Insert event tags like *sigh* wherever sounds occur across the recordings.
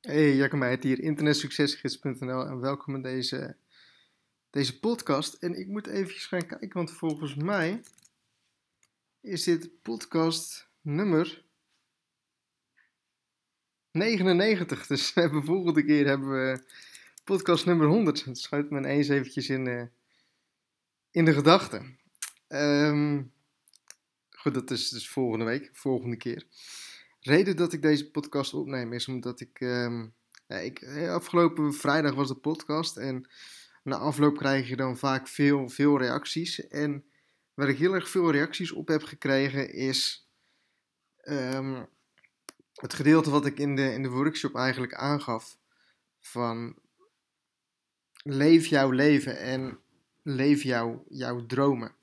Hey, Jacco hier, internetsuccesgids.nl en welkom in deze, deze podcast. En ik moet even gaan kijken, want volgens mij is dit podcast nummer 99. Dus de volgende keer hebben we podcast nummer 100. Het schuift me ineens eventjes in, uh, in de gedachten. Um, goed, dat is dus volgende week, volgende keer reden dat ik deze podcast opneem is omdat ik, um, ja, ik. Eh, afgelopen vrijdag was de podcast en na afloop krijg je dan vaak veel, veel reacties. En waar ik heel erg veel reacties op heb gekregen is. Um, het gedeelte wat ik in de, in de workshop eigenlijk aangaf. Van leef jouw leven en leef jouw, jouw dromen.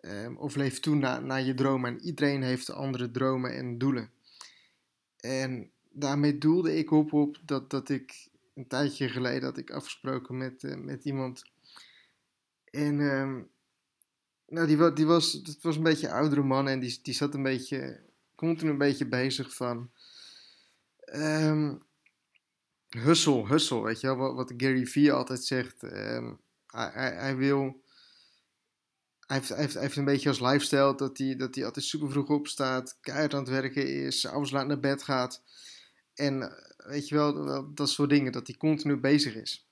Um, of leef toe naar, naar je dromen. En iedereen heeft andere dromen en doelen. En daarmee doelde ik op, op dat, dat ik een tijdje geleden had ik afgesproken met, uh, met iemand. En um, nou, die, die was, het was een beetje een oudere man en die, die zat een beetje, continu een beetje bezig van... Um, hustle, hustle, weet je wel, wat, wat Gary Vee altijd zegt. Um, hij, hij, wil heeft, heeft, een beetje als lifestyle dat hij, dat altijd super vroeg opstaat, keihard aan het werken is, avonds laat naar bed gaat. En eh, weet je wel, dat soort dingen, dat hij continu bezig is.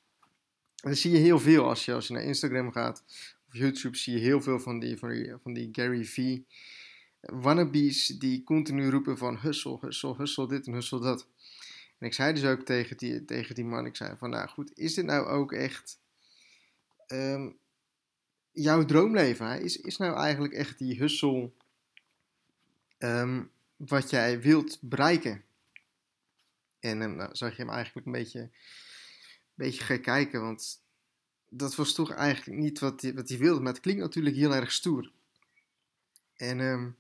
En dat zie je heel veel als je, als je naar Instagram gaat of YouTube, zie je heel veel van die, van van die Gary V. Wannabes die continu roepen van hustle, hustle, hustle dit en hustle dat. En ik zei dus ook tegen die, tegen die man, ik zei van nou goed, is dit nou ook echt... Um, jouw droomleven is, is nou eigenlijk echt die hustle um, wat jij wilt bereiken? En dan nou, zag je hem eigenlijk een beetje, een beetje gek kijken, want dat was toch eigenlijk niet wat hij, wat wilde. Maar het klinkt natuurlijk heel erg stoer. En um,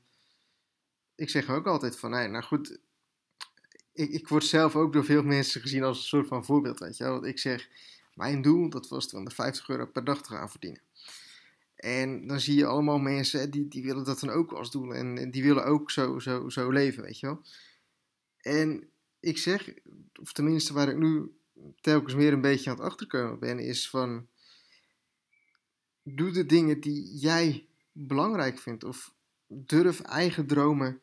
ik zeg ook altijd van, nee, nou goed, ik, ik word zelf ook door veel mensen gezien als een soort van voorbeeld, weet je wel. Want ik zeg, mijn doel, dat was 250 euro per dag te gaan verdienen. En dan zie je allemaal mensen die, die willen dat dan ook als doel. En, die willen ook zo, zo, zo leven, weet je wel. En ik zeg, of tenminste waar ik nu telkens meer een beetje aan het achterkomen ben, is van... Doe de dingen die jij belangrijk vindt. Of durf eigen dromen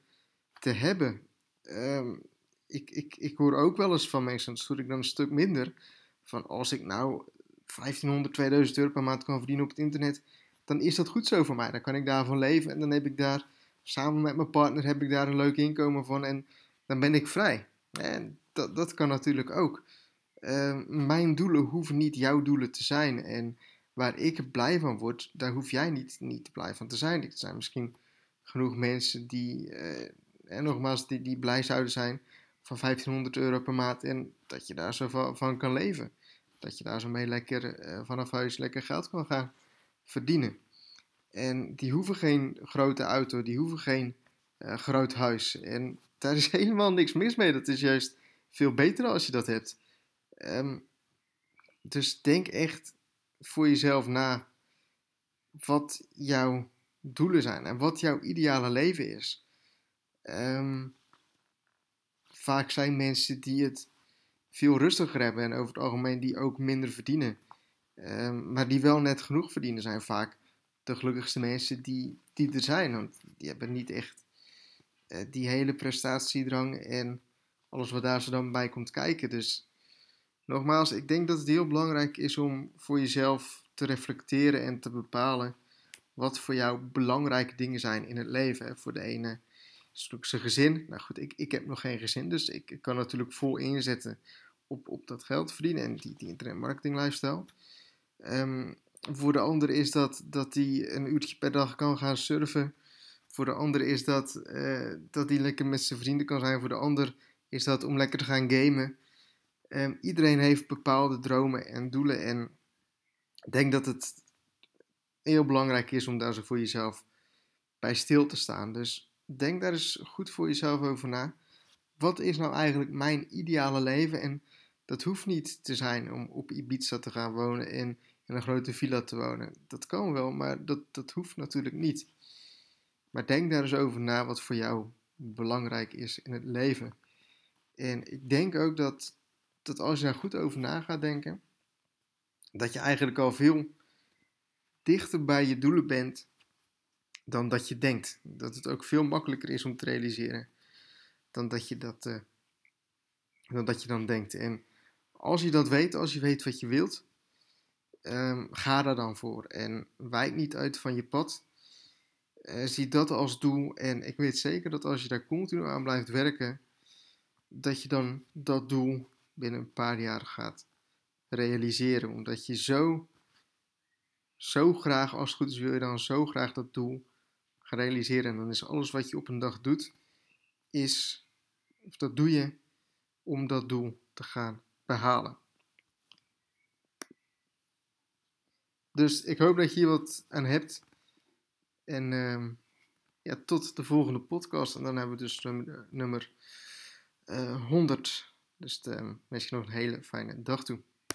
te hebben. Um, ik, ik, ik hoor ook wel eens van mensen, dat doe ik dan een stuk minder. Van als ik nou 1500, 2000 euro per maand kan verdienen op het internet dan is dat goed zo voor mij. Dan kan ik daarvan leven en dan heb ik daar samen met mijn partner heb ik daar een leuk inkomen van en dan ben ik vrij. En dat, dat kan natuurlijk ook. Uh, mijn doelen hoeven niet jouw doelen te zijn. En waar ik blij van word, daar hoef jij niet, niet blij van te zijn. Er zijn misschien genoeg mensen die, uh, en nogmaals, die, die blij zouden zijn van 1500 euro per maand en dat je daar zo van, kan leven. Dat je daar zo mee lekker uh, vanaf huis lekker geld kan gaan verdienen. En die hoeven geen grote auto, die hoeven geen uh, groot huis. En daar is *laughs* helemaal niks mis mee. Dat is juist veel beter als je dat hebt. Um, dus denk echt voor jezelf na wat jouw doelen zijn en wat jouw ideale leven is. Um, vaak zijn mensen die het veel rustiger hebben en over het algemeen die ook minder verdienen. Um, maar die wel net genoeg verdienen zijn vaak de gelukkigste mensen die, die er zijn. Want die hebben niet echt uh, die hele prestatiedrang en alles wat daar zo dan bij komt kijken. Dus nogmaals, ik denk dat het heel belangrijk is om voor jezelf te reflecteren en te bepalen wat voor jou belangrijke dingen zijn in het leven. Voor de ene is natuurlijk zijn gezin. Nou goed, ik, ik heb nog geen gezin, dus ik kan natuurlijk vol inzetten op, op dat geld verdienen en die, die internet marketing lifestyle. Um, voor de ander is dat dat hij een uurtje per dag kan gaan surfen. Voor de ander is dat uh, dat hij lekker met zijn vrienden kan zijn. Voor de ander is dat om lekker te gaan gamen. Um, iedereen heeft bepaalde dromen en doelen. En ik denk dat het heel belangrijk is om daar zo voor jezelf bij stil te staan. Dus denk daar eens goed voor jezelf over na. Wat is nou eigenlijk mijn ideale leven? En dat hoeft niet te zijn om op Ibiza te gaan wonen en in een grote villa te wonen. Dat kan wel, maar dat, dat hoeft natuurlijk niet. Maar denk daar eens over na wat voor jou belangrijk is in het leven. En ik denk ook dat dat als je daar goed over na gaat denken, dat je eigenlijk al veel dichter bij je doelen bent dan dat je denkt. Dat het ook veel makkelijker is om te realiseren dan dat je dat, uh, dan, dat je dan denkt. En als je dat weet, als je weet wat je wilt, um, ga daar dan voor. En wijk niet uit van je pad. Uh, zie dat als doel. En ik weet zeker dat als je daar continu aan blijft werken, dat je dan dat doel binnen een paar jaar gaat realiseren. Omdat je zo, zo graag, als het goed is, wil je dan zo graag dat doel gaan realiseren. En dan is alles wat je op een dag doet, is, of dat doe je om dat doel te gaan behalen. Dus ik hoop dat je hier wat aan hebt. En uh, ja, tot de volgende podcast. En dan hebben we dus nummer, nummer uh, 100. Dus uh, wens je nog een hele fijne dag toe.